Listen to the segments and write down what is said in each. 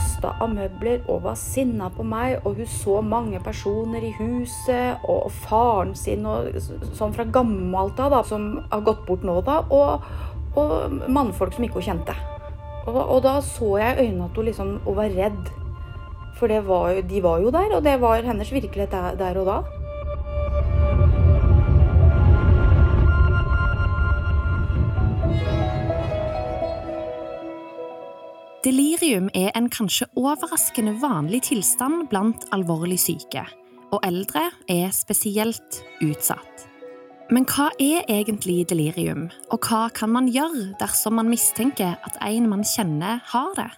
kasta av møbler og var sinna på meg. Og hun så mange personer i huset, og, faren sin og sånn fra gammelt av, da, som har gått bort nå, da. Og, og mannfolk som ikke hun kjente. Og, og, da så jeg i øynene at hun liksom hun var redd. For var, de var jo der, og det var hennes virkelighet der, der og da. Delirium er en kanskje overraskende vanlig tilstand blant alvorlig syke, og eldre er spesielt utsatt. Men hva er egentlig delirium, og hva kan man gjøre dersom man mistenker at en man kjenner, har det?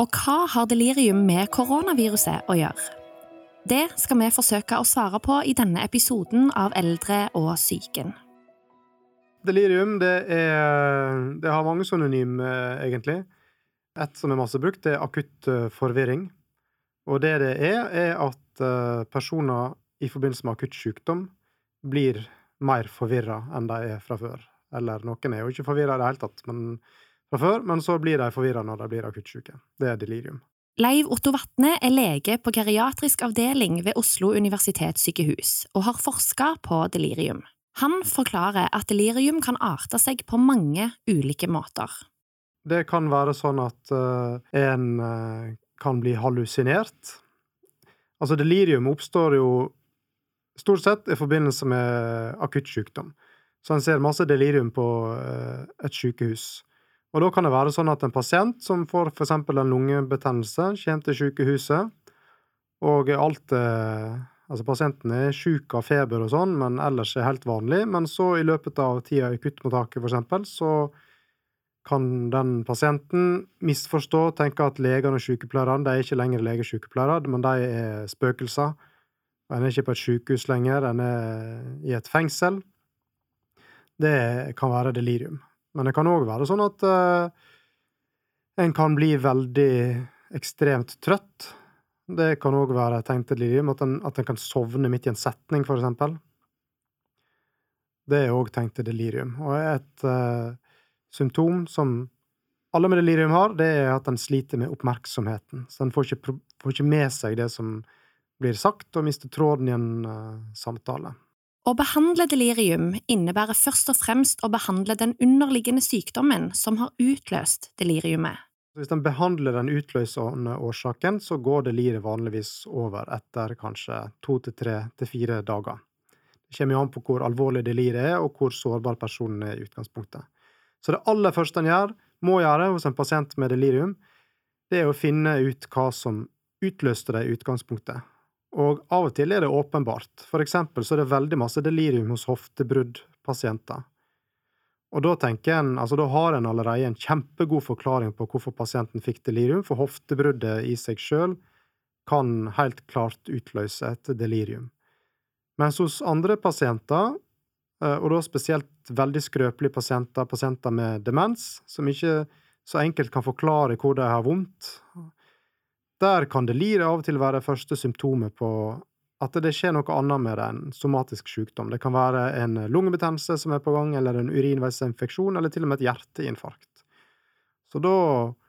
Og hva har delirium med koronaviruset å gjøre? Det skal vi forsøke å svare på i denne episoden av Eldre og psyken. Delirium det, er, det har mange synonym, eh, egentlig. Et som er masse brukt, det er akutt eh, forvirring. Og det det er, er at eh, personer i forbindelse med akutt sykdom blir mer forvirra enn de er fra før. Eller noen er jo ikke forvirra i det hele tatt men, fra før, men så blir de forvirra når de blir akutt syke. Det er delirium. Leiv Otto Vatne er lege på geriatrisk avdeling ved Oslo universitetssykehus og har forska på delirium. Han forklarer at delirium kan arte seg på mange ulike måter. Det kan være sånn at uh, en uh, kan bli hallusinert. Altså, delirium oppstår jo stort sett i forbindelse med akutt sykdom. Så en ser masse delirium på uh, et sykehus. Og da kan det være sånn at en pasient som får eksempel en lungebetennelse, kommer til sykehuset, og alt Altså, pasienten er syk av feber og sånn, men ellers er helt vanlig. Men så, i løpet av tida i akuttmottaket, eksempel, så kan den pasienten misforstå, tenke at legene og sykepleierne de er ikke lenger leger og sykepleiere, men de er spøkelser. En er ikke på et sykehus lenger, en er i et fengsel. Det kan være delirium. Men det kan òg være sånn at uh, en kan bli veldig ekstremt trøtt. Det kan òg være tegn til delirium, at en, at en kan sovne midt i en setning, for eksempel. Det er òg tegn til delirium. Og et uh, symptom som alle med delirium har, det er at en sliter med oppmerksomheten. Så en får får ikke med seg det som blir sagt, og mister tråden i en uh, samtale. Å behandle delirium innebærer først og fremst å behandle den underliggende sykdommen som har utløst deliriumet. Hvis en behandler den utløsende årsaken, så går deliriet vanligvis over etter kanskje to til tre til fire dager. Det kommer jo an på hvor alvorlig deliriet er, og hvor sårbar personen er i utgangspunktet. Så det aller første en gjør, må gjøre hos en pasient med delirium, det er å finne ut hva som utløste det i utgangspunktet. Og av og til er det åpenbart. For eksempel så er det veldig masse delirium hos hoftebruddpasienter. Og da tenker en, altså da har en allerede en kjempegod forklaring på hvorfor pasienten fikk delirium, for hoftebruddet i seg sjøl kan helt klart utløse et delirium. Mens hos andre pasienter og da spesielt veldig skrøpelige pasienter, pasienter med demens, som ikke så enkelt kan forklare hvor de har vondt. Der kan delire av og til være det første symptomet på at det skjer noe annet med en somatisk sykdom. Det kan være en lungebetennelse som er på gang, eller en urinveisinfeksjon, eller til og med et hjerteinfarkt. Så da,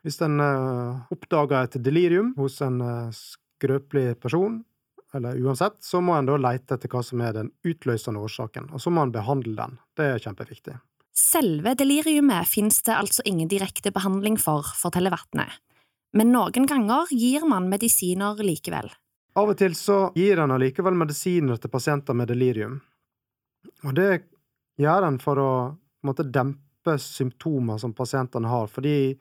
hvis en uh, oppdager et delirium hos en uh, skrøpelig person, eller uansett, så må en da leite etter hva som er den utløsende årsaken, og så må en behandle den. Det er kjempeviktig. Selve deliriumet finnes det altså ingen direkte behandling for, forteller Vatnet. Men noen ganger gir man medisiner likevel. Av og til så gir en allikevel medisiner til pasienter med delirium. Og det gjør en for å måte, dempe symptomer som pasientene har, fordi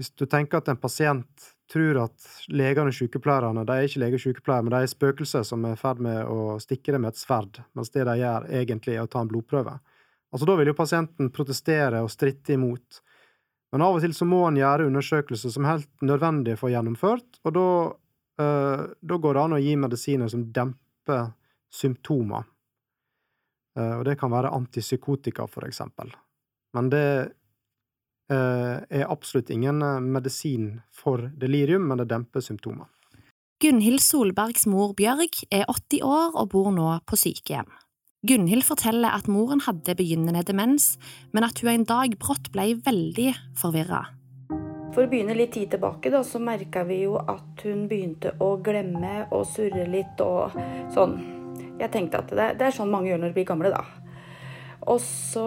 hvis du tenker at en pasient tror at legene og sykepleierne de er ikke leger og sykepleiere, men de er spøkelser som er i ferd med å stikke dem med et sverd, mens det de gjør, egentlig er å ta en blodprøve. Altså, Da vil jo pasienten protestere og stritte imot. Men av og til så må en gjøre undersøkelser som er helt nødvendige for gjennomført, og da, øh, da går det an å gi medisiner som demper symptomer. Uh, og det kan være antipsykotika, for eksempel. Men det er absolutt ingen eh, medisin for delirium, men det demper symptomer. Gunhild Solbergs mor Bjørg er 80 år og bor nå på sykehjem. Gunhild forteller at moren hadde begynnende demens, men at hun en dag brått ble veldig forvirra. For å begynne litt tid tilbake, da, så merka vi jo at hun begynte å glemme og surre litt og sånn. Jeg tenkte at det, det er sånn mange gjør når de blir gamle, da. Og så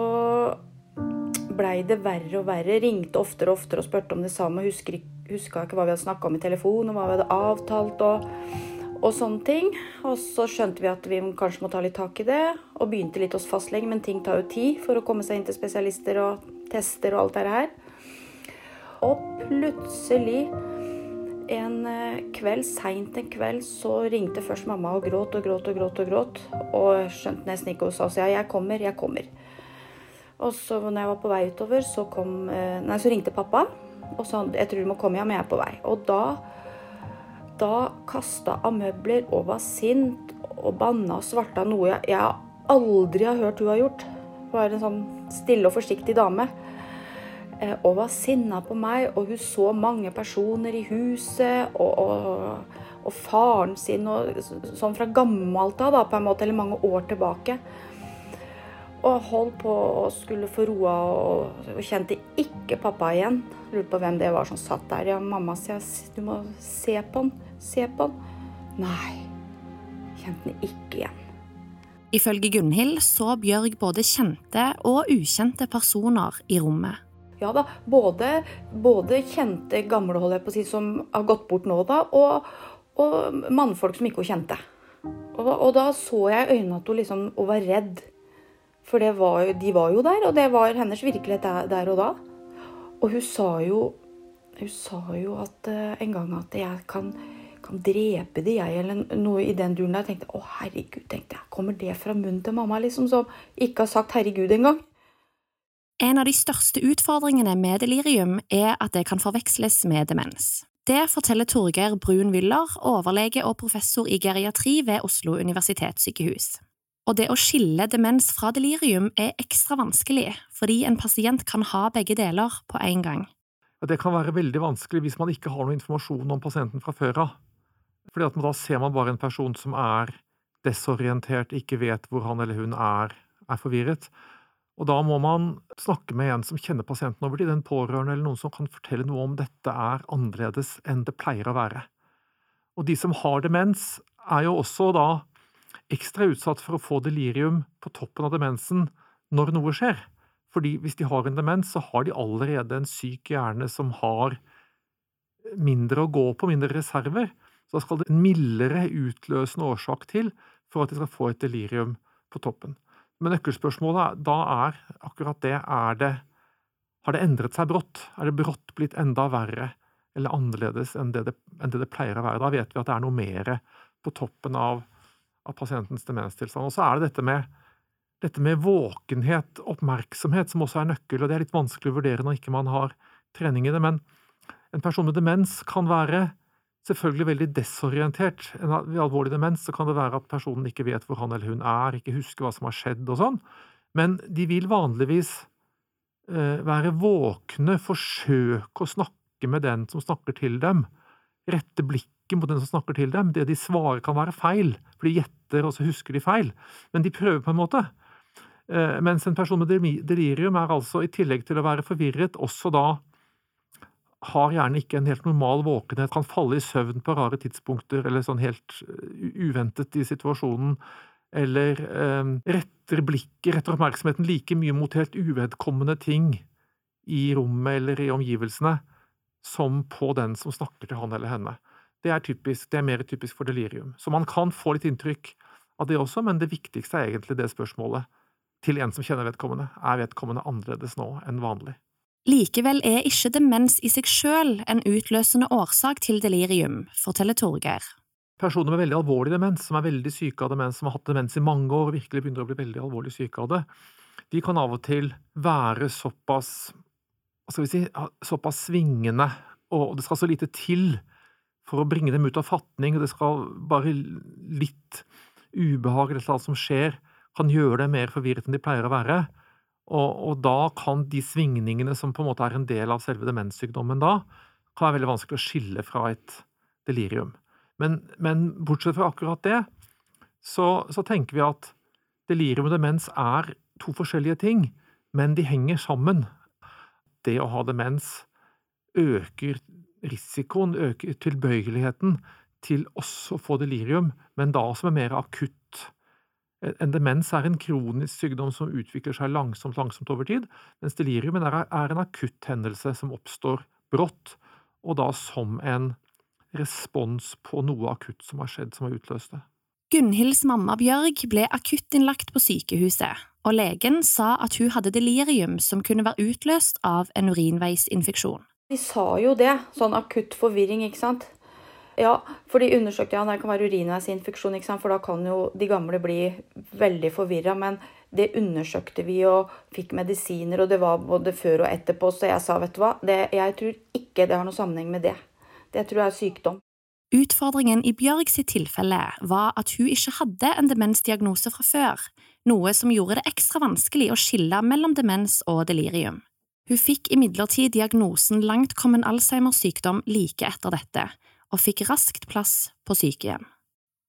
blei det verre og verre. Ringte oftere og oftere og spurte om det samme. Husker, huska ikke hva vi hadde snakka om i telefon, og hva vi hadde avtalt. og og sånne ting. Og så skjønte vi at vi kanskje må ta litt tak i det, og begynte litt hos fastlegen, men ting tar jo tid for å komme seg inn til spesialister og tester og alt det her. Og plutselig en eh, kveld, seint en kveld, så ringte først mamma og gråt og gråt og gråt. Og gråt, og skjønte nesten ikke hva hun sa. Så ja, jeg kommer, jeg kommer. Og så når jeg var på vei utover, så, kom, eh, nei, så ringte pappa og sa jeg tror du må komme, hjem, jeg er på vei. Og da, da kasta av møbler og var sint og banna og svarta noe jeg, jeg aldri har hørt hun har gjort. Hun var en sånn stille og forsiktig dame. Eh, og var sinna på meg, og hun så mange personer i huset. Og, og, og faren sin, og, sånn fra gammelt av, på en måte, eller mange år tilbake. Og holdt på å skulle få roa, og, og kjente ikke pappa igjen. Lurte på hvem det var som satt der. Ja, mamma sier du må se på han. Se på han. Nei, kjente han ikke igjen. Ifølge Gunhild så Bjørg både kjente og ukjente personer i rommet. Ja da, både, både kjente gamle holdt jeg på å si, som har gått bort nå, da, og, og mannfolk som ikke hun kjente. Og, og, da så jeg i øynene at hun liksom hun var redd. For var, de var jo der, og det var hennes virkelighet der, der og da. Og hun sa jo, hun sa jo at uh, en gang at jeg kan, kan drepe de, jeg, eller noe i den duren der. Jeg tenkte å herregud, tenkte jeg. Kommer det fra munnen til mamma, liksom, som ikke har sagt herregud engang? En av de største utfordringene med delirium er at det kan forveksles med demens. Det forteller Torgeir Brun Wyller, overlege og professor i geriatri ved Oslo universitetssykehus. Og det å skille demens fra delirium er ekstra vanskelig, fordi en pasient kan ha begge deler på en gang. Det kan være veldig vanskelig hvis man ikke har noe informasjon om pasienten fra før av. Fordi Da ser man bare en person som er desorientert, ikke vet hvor han eller hun er, er forvirret. Og da må man snakke med en som kjenner pasienten over tid, en pårørende eller noen som kan fortelle noe om dette er annerledes enn det pleier å være. Og de som har demens, er jo også da ekstra utsatt for å få delirium på toppen av demensen når noe skjer. Fordi hvis de har en demens, så har de allerede en syk hjerne som har mindre å gå på, mindre reserver. Så da skal det en mildere utløsende årsak til for at de skal få et delirium på toppen. Men nøkkelspørsmålet da er akkurat det er det Har det endret seg brått? Er det brått blitt enda verre eller annerledes enn det det, enn det, det pleier å være? Da vet vi at det er noe mer på toppen av, av pasientens demenstilstand. Og så er det dette med, dette med våkenhet, oppmerksomhet, som også er nøkkel. og Det er litt vanskelig å vurdere når ikke man har trening i det. Men en person med demens kan være selvfølgelig veldig desorientert. Ved alvorlig demens kan det være at personen ikke vet hvor han eller hun er, ikke husker hva som har skjedd og sånn, men de vil vanligvis eh, være våkne, forsøke å snakke med den som snakker til dem, rette blikket mot den som snakker til dem. Det de svarer kan være feil, for de gjetter, og så husker de feil, men de prøver på en måte. Eh, mens en person med delirium er altså, i tillegg til å være forvirret, også da har gjerne ikke en helt normal våkenhet, kan falle i søvn på rare tidspunkter eller sånn helt uventet i situasjonen, eller eh, retter blikket, retter oppmerksomheten like mye mot helt uvedkommende ting i rommet eller i omgivelsene som på den som snakker til han eller henne. Det er, typisk, det er mer typisk for delirium. Så man kan få litt inntrykk av det også, men det viktigste er egentlig det spørsmålet til en som kjenner vedkommende. Er vedkommende annerledes nå enn vanlig? Likevel er ikke demens i seg selv en utløsende årsak til delirium, forteller Torgeir. Personer med veldig alvorlig demens, som er veldig syke av demens, som har hatt demens i mange år og virkelig begynner å bli veldig alvorlig syke av det, de kan av og til være såpass si, såpass svingende, og det skal så lite til for å bringe dem ut av fatning, og det skal bare litt ubehag eller noe som skjer, kan gjøre dem mer forvirret enn de pleier å være. Og, og, da kan de svingningene som på en måte er en del av selve demenssykdommen da, kan være veldig vanskelig å skille fra et delirium. Men, men bortsett fra akkurat det, så, så, tenker vi at delirium og demens er to forskjellige ting, men de henger sammen. Det å ha demens øker risikoen, øker tilbøyeligheten til også å få delirium, men da som er mer akutt. En demens er en kronisk sykdom som utvikler seg langsomt, langsomt over tid, mens delirium er en akutt hendelse som oppstår brått, og da som en respons på noe akutt som har skjedd, som har utløst det. Gunhilds mamma Bjørg ble akuttinnlagt på sykehuset, og legen sa at hun hadde delirium som kunne være utløst av en urinveisinfeksjon. De sa jo det, sånn akutt forvirring, ikke sant. Ja, for de undersøkte ja, det kan være urinveisinfeksjon, ikke sant? for da kan jo de gamle bli veldig forvirra. Men det undersøkte vi og fikk medisiner, og det var både før og etterpå. Så jeg sa, vet du hva, det, jeg tror ikke det har noen sammenheng med det. Det tror jeg er sykdom. Utfordringen i Bjørg sitt tilfelle var at hun ikke hadde en demensdiagnose fra før, noe som gjorde det ekstra vanskelig å skille mellom demens og delirium. Hun fikk imidlertid diagnosen langtkommen Alzheimers sykdom like etter dette, og fikk raskt plass på sykehjem.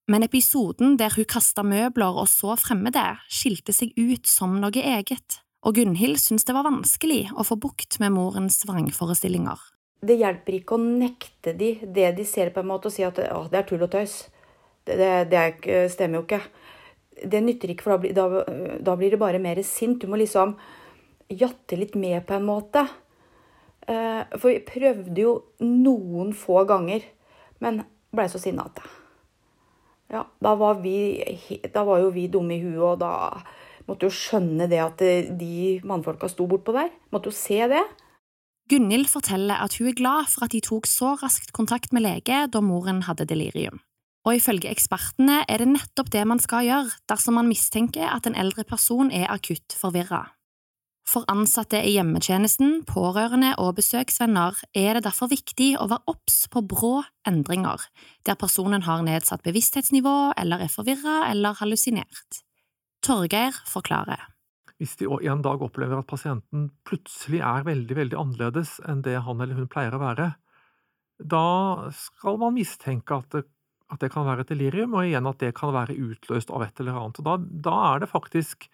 Men episoden der hun kasta møbler og så fremmede, skilte seg ut som noe eget, og Gunhild syntes det var vanskelig å få bukt med morens vrangforestillinger det hjelper ikke å nekte de det de ser på en måte, og si at å, det er tull og tøys. Det, det, det stemmer jo ikke. Det nytter ikke, for da, da, da, blir det bare mer sint. Du må liksom jatte litt med på en måte. Eh, for vi prøvde jo noen få ganger, men blei så sinna at Ja, da var, vi, da var jo vi dumme i huet, og da måtte jo skjønne det at de mannfolka sto bortpå der. Måtte jo se det. Gunhild forteller at hun er glad for at de tok så raskt kontakt med lege da moren hadde delirium. Og ifølge ekspertene er det nettopp det man skal gjøre dersom man mistenker at en eldre person er akutt forvirra. For ansatte i hjemmetjenesten, pårørende og besøksvenner er det derfor viktig å være obs på brå endringer, der personen har nedsatt bevissthetsnivå eller er forvirra eller hallusinert. Torgeir forklarer hvis de en dag opplever at pasienten plutselig er veldig, veldig annerledes enn det han eller hun pleier å være, da skal man mistenke at det, at det kan være et delirium, og igjen at det kan være utløst av et eller annet. Da, da er det faktisk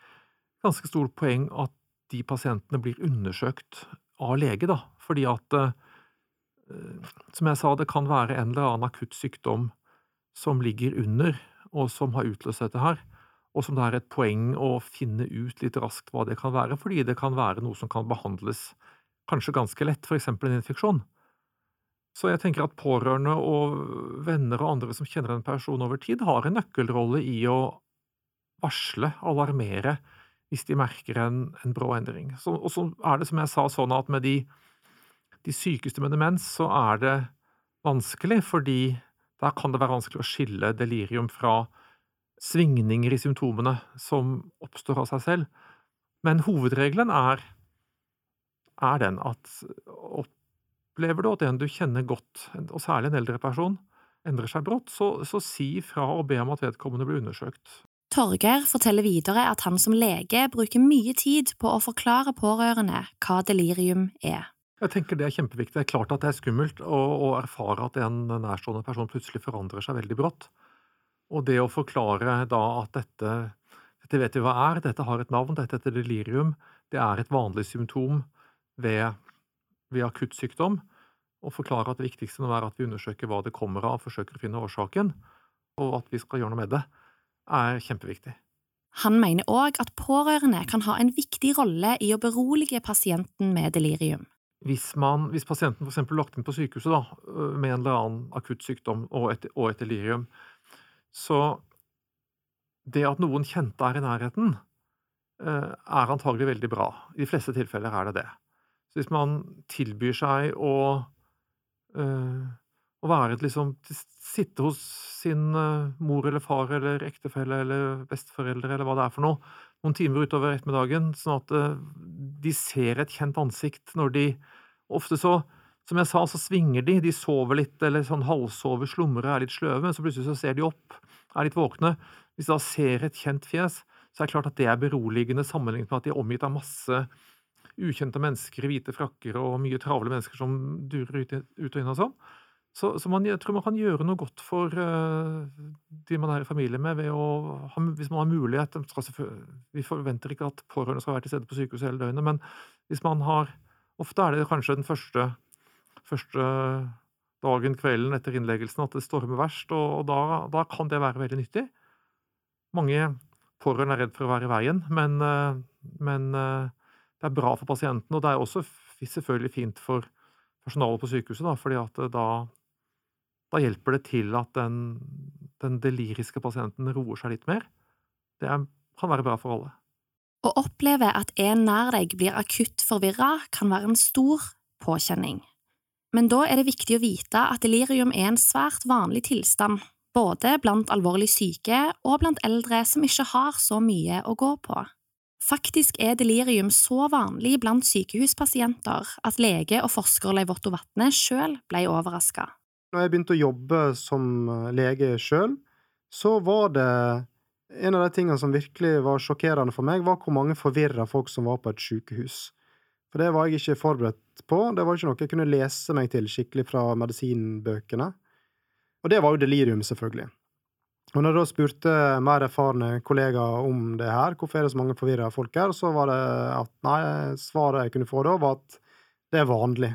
ganske stort poeng at de pasientene blir undersøkt av lege, da, fordi at eh, som jeg sa, det kan være en eller annen akutt sykdom som ligger under, og som har utløst dette her og som det er et poeng å finne ut litt raskt hva det kan være, fordi det kan være noe som kan behandles kanskje ganske lett, for eksempel en infeksjon. Så jeg tenker at pårørende og venner og andre som kjenner en person over tid, har en nøkkelrolle i å varsle, alarmere, hvis de merker en, en brå endring. Så, og så er det som jeg sa sånn at med de, de sykeste med demens, så er det vanskelig, fordi der kan det være vanskelig å skille delirium fra svingninger i symptomene som oppstår av seg selv. Men hovedregelen er, er den at opplever du at en du kjenner godt, og særlig en eldre person, endrer seg brått, så, så si fra og be om at vedkommende blir undersøkt. Torgeir forteller videre at han som lege bruker mye tid på å forklare pårørende hva delirium er. Jeg tenker Det er kjempeviktig. Det er klart at det er skummelt å, å erfare at en nærstående person plutselig forandrer seg veldig brått. Og det å forklare da at dette, dette vet vi hva er, dette har et navn, dette heter delirium, det er et vanlig symptom ved, ved akutt sykdom, og forklare at det viktigste nå er at vi undersøker hva det kommer av, forsøker å finne årsaken, og at vi skal gjøre noe med det, er kjempeviktig. Han mener òg at pårørende kan ha en viktig rolle i å berolige pasienten med delirium. Hvis, man, hvis pasienten f.eks. lagt inn på sykehuset da, med en eller annen akutt sykdom og et, og et delirium, så det at noen kjente er i nærheten, eh, er antagelig veldig bra. I de fleste tilfeller er det det. Så hvis man tilbyr seg å, uh, å være liksom Sitte hos sin uh, mor eller far eller ektefelle eller besteforeldre eller hva det er for noe, noen timer utover ettermiddagen, sånn at uh, de ser et kjent ansikt når de Ofte så som jeg sa, så svinger de, de sover litt, eller sånn halvsover, slumrer, er litt sløve, men så plutselig så ser de opp, er litt våkne. Hvis de da ser et kjent fjes, så er det klart at det er beroligende sammenlignet med at de er omgitt av masse ukjente mennesker i hvite frakker og mye travle mennesker som durer ut og inn og sånn. Så, så man, jeg tror man kan gjøre noe godt for uh, de man er i familie med, ha, hvis man har mulighet Vi forventer ikke at pårørende skal være til stede på sykehuset hele døgnet, men hvis man har Ofte er det kanskje den første første dagen, kvelden etter innleggelsen at det stormer verst, og, da, da kan det være veldig nyttig. Mange pårørende er redd for å være i veien, men, eh, men eh, det er bra for pasienten. Og det er også selvfølgelig fint for personalet på sykehuset, da, fordi at da, da hjelper det til at den, den deliriske pasienten roer seg litt mer. Det er, kan være bra for alle. Å oppleve at en nær deg blir akutt forvirra, kan være en stor påkjenning. Men da er det viktig å vite at delirium er en svært vanlig tilstand, både blant alvorlig syke og blant eldre som ikke har så mye å gå på. Faktisk er delirium så vanlig blant sykehuspasienter at lege og forsker Leiv Otto Vatne sjøl ble overraska. Når jeg begynte å jobbe som lege sjøl, så var det en av de tingene som virkelig var sjokkerende for meg, var hvor mange forvirra folk som var på et sykehus. For det var jeg ikke forberedt på. Det var ikke noe jeg kunne lese meg til skikkelig fra medisinbøkene. Og det var jo delirium, selvfølgelig. Og når jeg da spurte mer erfarne kollegaer om det her, hvorfor er det så mange forvirra folk her, så var det at nei, svaret jeg kunne få da, var at det er vanlig.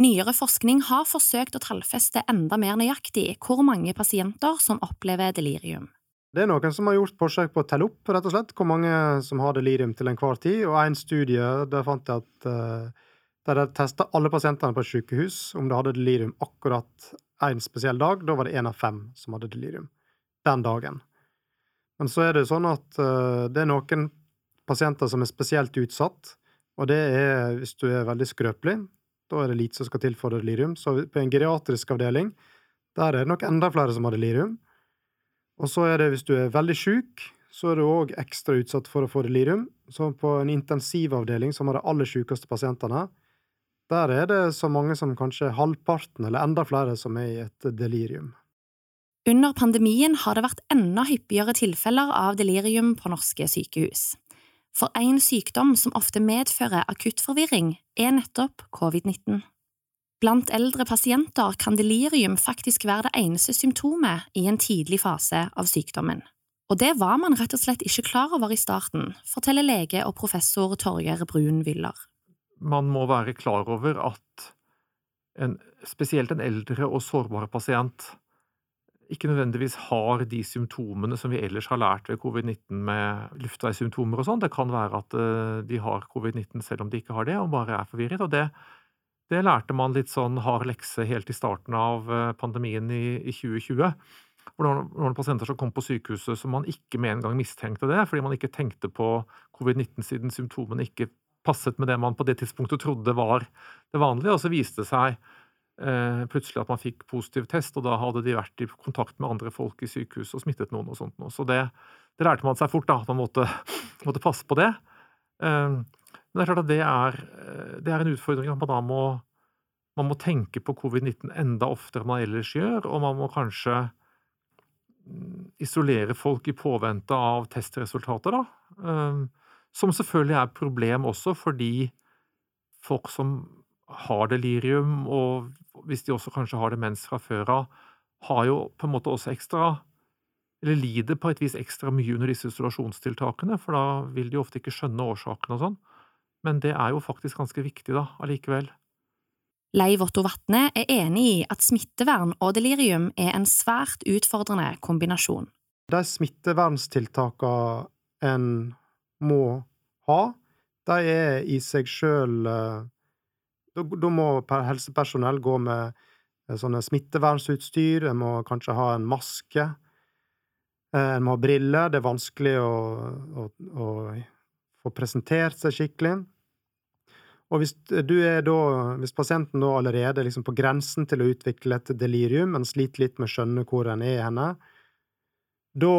Nyere forskning har forsøkt å tallfeste enda mer nøyaktig hvor mange pasienter som opplever delirium. Det er noen som har gjort forsøk på å telle opp rett og slett, hvor mange som har delirium til enhver tid, og en studie der fant jeg at uh, der de testa alle pasientene på et sykehus om de hadde delirium akkurat en spesiell dag. Da var det én av fem som hadde delirium den dagen. Men så er det sånn at uh, det er noen pasienter som er spesielt utsatt, og det er hvis du er veldig skrøpelig. Da er det lite som skal til for delirium. Så på en geriatrisk avdeling der er det nok enda flere som har delirium. Og så er det hvis du er veldig sjuk, så er du òg ekstra utsatt for å få delirium. Så på en intensivavdeling som har de aller sjukeste pasientene, der er det så mange som kanskje halvparten, eller enda flere, som er i et delirium. Under pandemien har det vært enda hyppigere tilfeller av delirium på norske sykehus. For én sykdom som ofte medfører akutt forvirring, er nettopp covid-19. Blant eldre pasienter kan delirium faktisk være det eneste symptomet i en tidlig fase av sykdommen. Og det var man rett og slett ikke klar over i starten, forteller lege og professor Torgeir Brun Wyller. Man må være klar over at en, spesielt en eldre og sårbar pasient ikke nødvendigvis har de symptomene som vi ellers har lært ved covid-19 med luftveissymptomer og sånn. Det kan være at eh, de har covid-19 selv om de ikke har det, og bare er forvirret. og det det lærte man litt sånn hard lekse helt i starten av eh, pandemien i, i 2020. Hvor det var noen pasienter som kom på sykehuset som man ikke med en gang mistenkte det, fordi man ikke tenkte på covid-19 siden symptomene ikke passet med det man på det tidspunktet trodde var det vanlige. Og så viste det seg plutselig at man fikk positiv test, og da hadde de vært i kontakt med andre folk i sykehuset og smittet noen og sånt. Så det, det lærte man seg fort, da, at man måtte, måtte passe på det. Eh, men det er klart at det er, eh, det er en utfordring at man da må, man må tenke på covid-19 enda oftere enn man ellers gjør, og man må kanskje mm, isolere folk i påvente av testresultater, da. Som selvfølgelig er et problem også fordi folk som har delirium, og hvis de også kanskje har demens fra før av, har jo på en måte også ekstra eller lider på et vis ekstra mye under disse isolasjonstiltakene, for da vil de ofte ikke skjønne årsakene og sånn. Men det er jo faktisk ganske viktig, da, allikevel. Leiv Otto Vatne er enig i at smittevern og delirium er en svært utfordrende kombinasjon. De smittevernstiltakene en må ha, de er i seg sjøl eh, Da må helsepersonell gå med eh, sånne smittevernsutstyr, en må kanskje ha en maske, eh, en må ha briller, det er vanskelig å, å, å få presentert seg skikkelig. Og hvis, du er da, hvis pasienten da allerede er liksom på grensen til å utvikle et delirium, men sliter litt med å skjønne hvor en er henne, da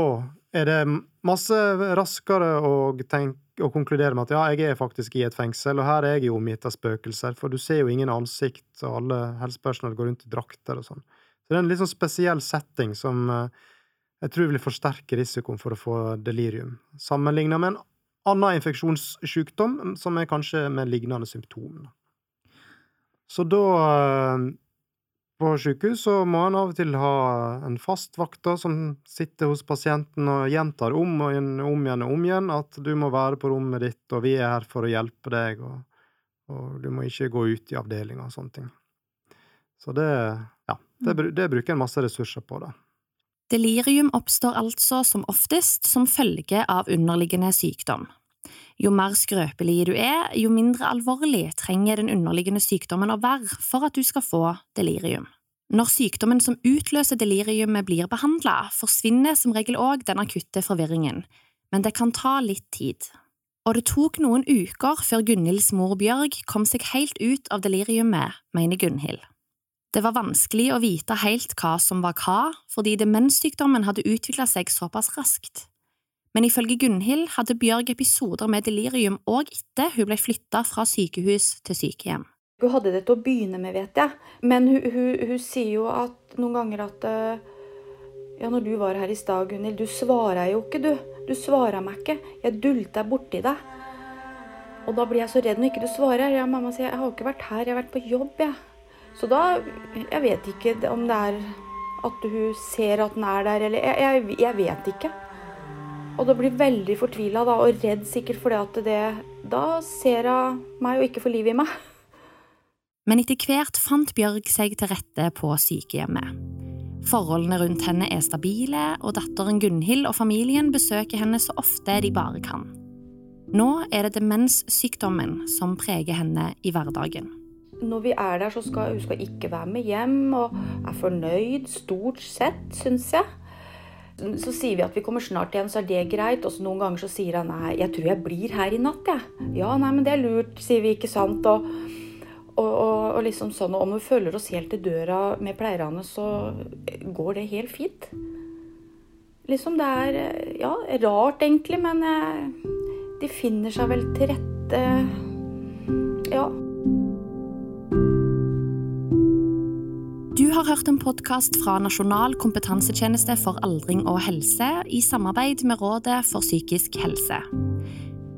er det masse raskere å, tenke, å konkludere med at ja, jeg er faktisk i et fengsel, og her er jeg jo omgitt av spøkelser, for du ser jo ingen ansikt, og alle helsepersonell går rundt i drakter og sånn. Så det er en litt sånn spesiell setting som eh, jeg tror vil forsterke risikoen for å få delirium, sammenligna med en annen infeksjonssykdom som er kanskje med lignende symptomer. Så da eh, på sykehus så må en av og til ha en fast vakt som sitter hos pasienten og gjentar om og om igjen og om igjen at du må være på rommet ditt, og vi er her for å hjelpe deg, og, og du må ikke gå ut i avdelinga og sånne ting. Så det, ja, det, det bruker en masse ressurser på, da. Delirium oppstår altså som oftest som følge av underliggende sykdom. Jo mer skrøpelig du er, jo mindre alvorlig trenger den underliggende sykdommen å være for at du skal få delirium. Når sykdommen som utløser deliriumet blir behandla, forsvinner som regel òg den akutte forvirringen, men det kan ta litt tid. Og det tok noen uker før Gunhilds mor Bjørg kom seg helt ut av deliriumet, mener Gunhild. Det var vanskelig å vite helt hva som var hva, fordi demenssykdommen hadde utvikla seg såpass raskt. Men ifølge Gunhild hadde Bjørg episoder med delirium òg etter hun ble flytta fra sykehus til sykehjem. Hun hadde det til å begynne med, vet jeg. Men hun, hun, hun sier jo at noen ganger at eh, Ja, når du var her i stad, Gunhild, du svarer jo ikke, du. Du svarer meg ikke. Jeg dulta borti deg. Og da blir jeg så redd når ikke du svarer. Ja, mamma sier jeg har ikke vært her, jeg har vært på jobb, jeg. Så da Jeg vet ikke om det er at hun ser at den er der, eller Jeg, jeg, jeg vet ikke. Og da blir veldig fortvila og redd sikkert fordi at det Da ser hun meg og ikke får liv i meg. Men etter hvert fant Bjørg seg til rette på sykehjemmet. Forholdene rundt henne er stabile, og datteren Gunhild og familien besøker henne så ofte de bare kan. Nå er det demenssykdommen som preger henne i hverdagen. Når vi er der, så skal hun skal ikke være med hjem, og er fornøyd stort sett, syns jeg. Så sier vi at vi kommer snart igjen, så er det greit. Og så noen ganger så sier han nei, jeg tror jeg blir her i natt, jeg. Ja, nei, men det er lurt, sier vi, ikke sant. Og, og, og, og liksom sånn, og om vi følger oss helt til døra med pleierne, så går det helt fint. Liksom det er ja, rart egentlig, men eh, de finner seg vel til rette. Ja. Har hørt en podkast fra Nasjonal kompetansetjeneste for aldring og helse i samarbeid med Rådet for psykisk helse.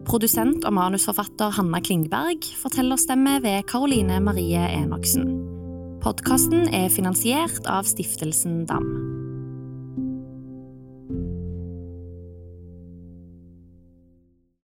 Produsent og manusforfatter Hanna Klingberg forteller stemme ved Karoline Marie Enoksen. Podkasten er finansiert av Stiftelsen DAM.